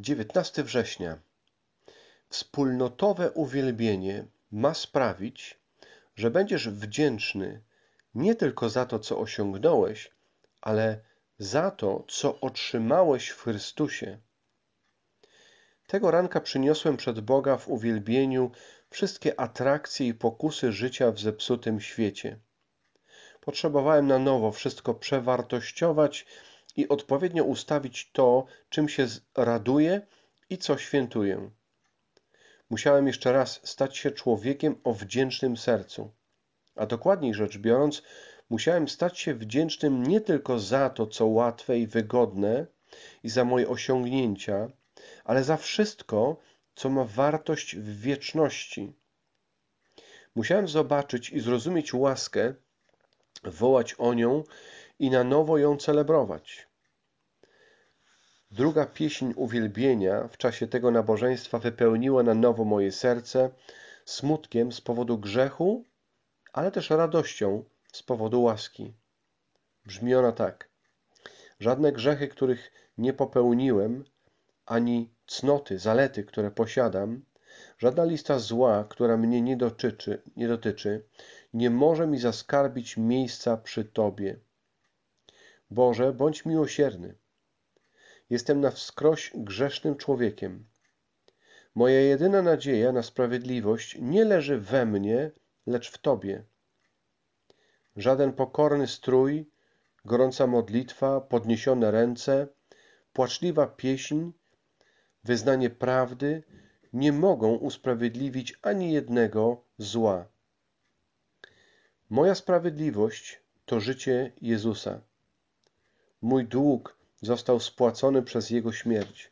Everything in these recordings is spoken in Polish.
19 września. Wspólnotowe uwielbienie ma sprawić, że będziesz wdzięczny nie tylko za to, co osiągnąłeś, ale za to, co otrzymałeś w Chrystusie. Tego ranka przyniosłem przed Boga w uwielbieniu wszystkie atrakcje i pokusy życia w zepsutym świecie. Potrzebowałem na nowo wszystko przewartościować i odpowiednio ustawić to, czym się raduję i co świętuję. Musiałem jeszcze raz stać się człowiekiem o wdzięcznym sercu. A dokładniej rzecz biorąc, musiałem stać się wdzięcznym nie tylko za to, co łatwe i wygodne i za moje osiągnięcia, ale za wszystko, co ma wartość w wieczności. Musiałem zobaczyć i zrozumieć łaskę, wołać o nią i na nowo ją celebrować. Druga pieśń uwielbienia w czasie tego nabożeństwa wypełniła na nowo moje serce smutkiem z powodu grzechu, ale też radością z powodu łaski. Brzmi ona tak. Żadne grzechy, których nie popełniłem, ani cnoty, zalety, które posiadam, żadna lista zła, która mnie nie dotyczy, nie dotyczy, nie może mi zaskarbić miejsca przy Tobie. Boże, bądź miłosierny. Jestem na wskroś grzesznym człowiekiem. Moja jedyna nadzieja na sprawiedliwość nie leży we mnie, lecz w Tobie. Żaden pokorny strój, gorąca modlitwa, podniesione ręce, płaczliwa pieśń, wyznanie prawdy nie mogą usprawiedliwić ani jednego zła. Moja sprawiedliwość to życie Jezusa. Mój dług został spłacony przez Jego śmierć.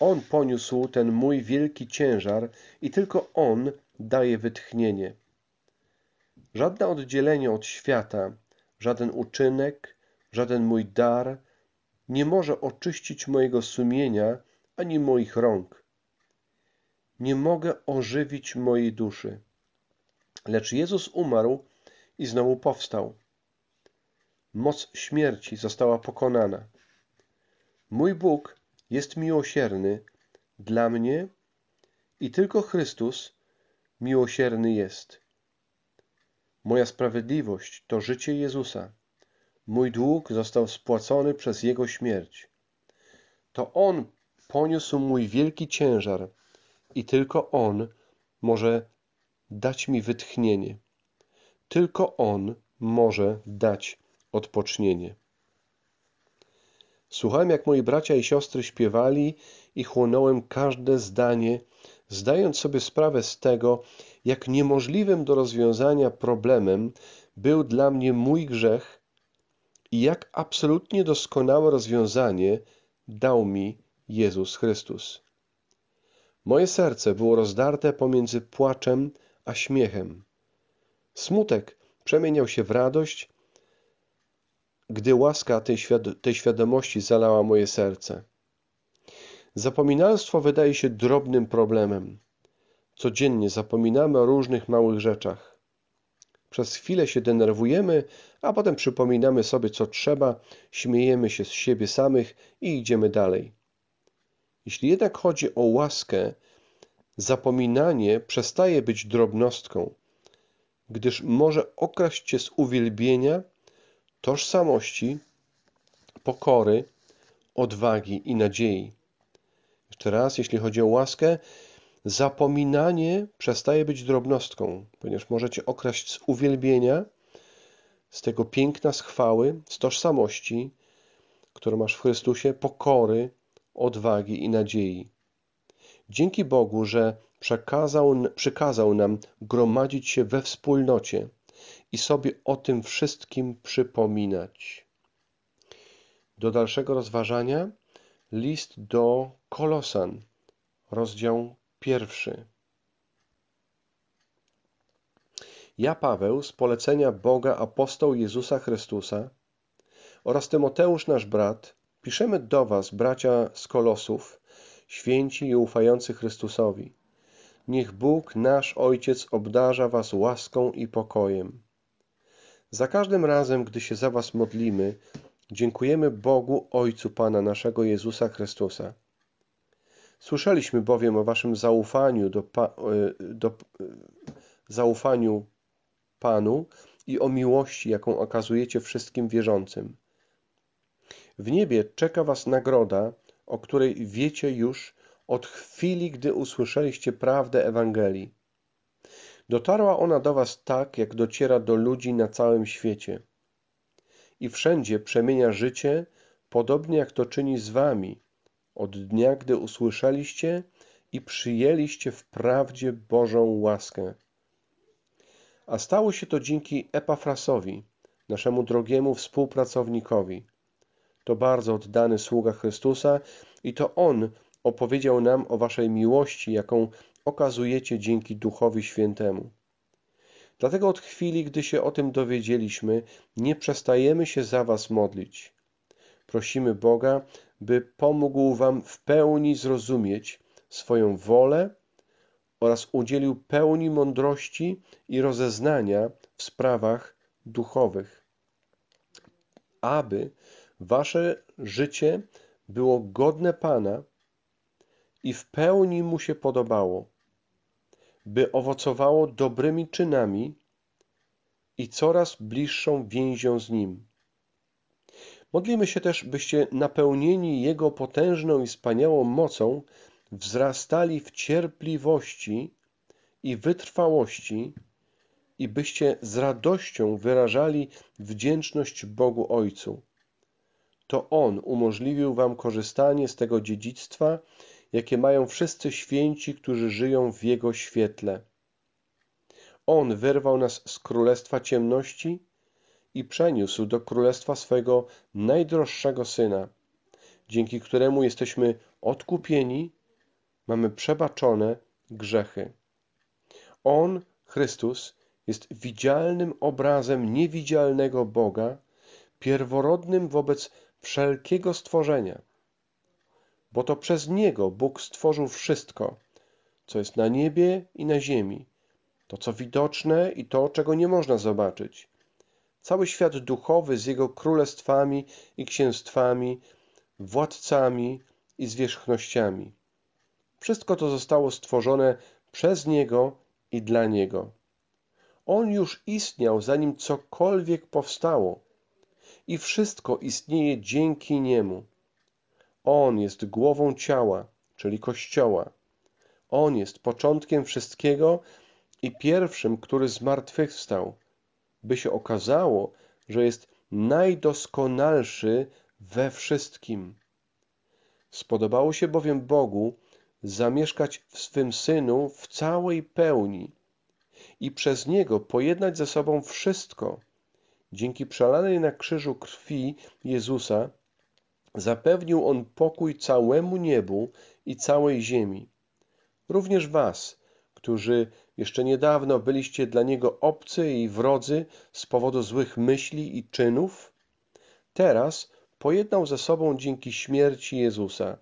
On poniósł ten mój wielki ciężar i tylko On daje wytchnienie. Żadne oddzielenie od świata, żaden uczynek, żaden mój dar nie może oczyścić mojego sumienia ani moich rąk. Nie mogę ożywić mojej duszy. Lecz Jezus umarł i znowu powstał. Moc śmierci została pokonana. Mój Bóg jest miłosierny dla mnie i tylko Chrystus miłosierny jest. Moja sprawiedliwość to życie Jezusa. Mój dług został spłacony przez Jego śmierć. To On poniósł mój wielki ciężar i tylko On może dać mi wytchnienie. Tylko On może dać odpocznienie. Słuchałem, jak moi bracia i siostry śpiewali i chłonąłem każde zdanie, zdając sobie sprawę z tego, jak niemożliwym do rozwiązania problemem był dla mnie mój grzech i jak absolutnie doskonałe rozwiązanie dał mi Jezus Chrystus. Moje serce było rozdarte pomiędzy płaczem a śmiechem. Smutek przemieniał się w radość, gdy łaska tej, świad tej świadomości zalała moje serce. Zapominalstwo wydaje się drobnym problemem. Codziennie zapominamy o różnych małych rzeczach. Przez chwilę się denerwujemy, a potem przypominamy sobie, co trzeba, śmiejemy się z siebie samych i idziemy dalej. Jeśli jednak chodzi o łaskę, zapominanie przestaje być drobnostką, gdyż może okraść cię z uwielbienia, tożsamości, pokory, odwagi i nadziei. Jeszcze raz, jeśli chodzi o łaskę, zapominanie przestaje być drobnostką, ponieważ możecie okraść z uwielbienia, z tego piękna, z chwały, z tożsamości, którą masz w Chrystusie, pokory, odwagi i nadziei. Dzięki Bogu, że przekazał, przykazał nam gromadzić się we wspólnocie i sobie o tym wszystkim przypominać. Do dalszego rozważania list do Kolosan, rozdział pierwszy. Ja, Paweł, z polecenia Boga apostoł Jezusa Chrystusa oraz Tymoteusz, nasz brat, piszemy do Was, bracia z Kolosów, święci i ufający Chrystusowi. Niech Bóg, nasz Ojciec, obdarza Was łaską i pokojem. Za każdym razem, gdy się za Was modlimy, dziękujemy Bogu Ojcu Pana naszego Jezusa Chrystusa. Słyszeliśmy bowiem o waszym zaufaniu do, pa, do zaufaniu Panu i o miłości, jaką okazujecie wszystkim wierzącym. W niebie czeka was nagroda, o której wiecie już od chwili, gdy usłyszeliście prawdę Ewangelii. Dotarła ona do was tak, jak dociera do ludzi na całym świecie. I wszędzie przemienia życie, podobnie jak to czyni z wami, od dnia, gdy usłyszeliście i przyjęliście w prawdzie Bożą łaskę. A stało się to dzięki Epafrasowi, naszemu drogiemu współpracownikowi. To bardzo oddany sługa Chrystusa i to On opowiedział nam o waszej miłości, jaką okazujecie dzięki Duchowi Świętemu. Dlatego od chwili, gdy się o tym dowiedzieliśmy, nie przestajemy się za was modlić. Prosimy Boga, by pomógł wam w pełni zrozumieć swoją wolę oraz udzielił pełni mądrości i rozeznania w sprawach duchowych, aby wasze życie było godne Pana i w pełni mu się podobało, by owocowało dobrymi czynami i coraz bliższą więzią z nim. Modlimy się też, byście napełnieni Jego potężną i wspaniałą mocą wzrastali w cierpliwości i wytrwałości i byście z radością wyrażali wdzięczność Bogu Ojcu. To On umożliwił wam korzystanie z tego dziedzictwa, jakie mają wszyscy święci, którzy żyją w Jego świetle. On wyrwał nas z królestwa ciemności i przeniósł do królestwa swego najdroższego Syna, dzięki któremu jesteśmy odkupieni, mamy przebaczone grzechy. On, Chrystus, jest widzialnym obrazem niewidzialnego Boga, pierworodnym wobec wszelkiego stworzenia. Bo to przez Niego Bóg stworzył wszystko, co jest na niebie i na ziemi, to co widoczne i to, czego nie można zobaczyć. Cały świat duchowy z jego królestwami i księstwami, władcami i zwierzchnościami. Wszystko to zostało stworzone przez Niego i dla Niego. On już istniał, zanim cokolwiek powstało i wszystko istnieje dzięki Niemu. On jest głową ciała, czyli Kościoła. On jest początkiem wszystkiego i pierwszym, który zmartwychwstał, by się okazało, że jest najdoskonalszy we wszystkim. Spodobało się bowiem Bogu zamieszkać w swym Synu w całej pełni i przez Niego pojednać ze sobą wszystko. Dzięki przelanej na krzyżu krwi Jezusa zapewnił On pokój całemu niebu i całej ziemi. Również was, którzy jeszcze niedawno byliście dla Niego obcy i wrodzy z powodu złych myśli i czynów, teraz pojednał ze sobą dzięki śmierci Jezusa.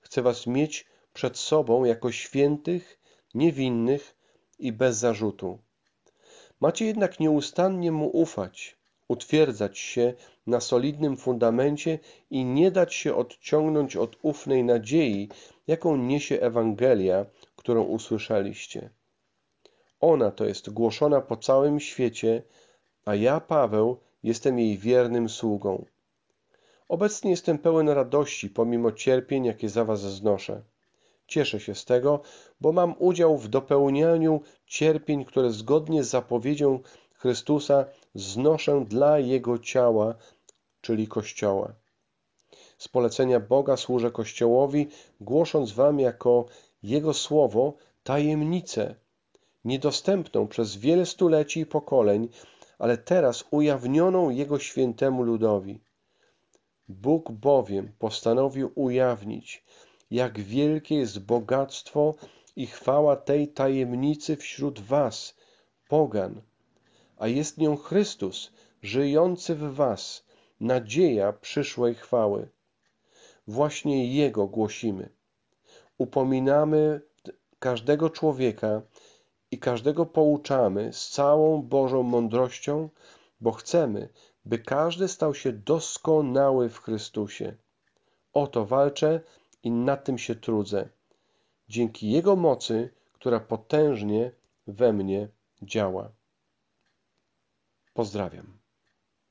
Chce was mieć przed sobą jako świętych, niewinnych i bez zarzutu. Macie jednak nieustannie mu ufać, utwierdzać się na solidnym fundamencie i nie dać się odciągnąć od ufnej nadziei, jaką niesie Ewangelia, którą usłyszeliście. Ona to jest głoszona po całym świecie, a ja, Paweł, jestem jej wiernym sługą. Obecnie jestem pełen radości pomimo cierpień, jakie za was znoszę. Cieszę się z tego, bo mam udział w dopełnianiu cierpień, które zgodnie z zapowiedzią Chrystusa znoszę dla Jego ciała, czyli Kościoła. Z polecenia Boga służę Kościołowi, głosząc wam jako Jego słowo tajemnicę, niedostępną przez wiele stuleci i pokoleń, ale teraz ujawnioną Jego świętemu ludowi. Bóg bowiem postanowił ujawnić, jak wielkie jest bogactwo i chwała tej tajemnicy wśród was, pogan, a jest nią Chrystus, żyjący w was, nadzieja przyszłej chwały. Właśnie Jego głosimy. Upominamy każdego człowieka i każdego pouczamy z całą Bożą mądrością, bo chcemy, by każdy stał się doskonały w Chrystusie. O to walczę i nad tym się trudzę. Dzięki Jego mocy, która potężnie we mnie działa. Pozdrawiam.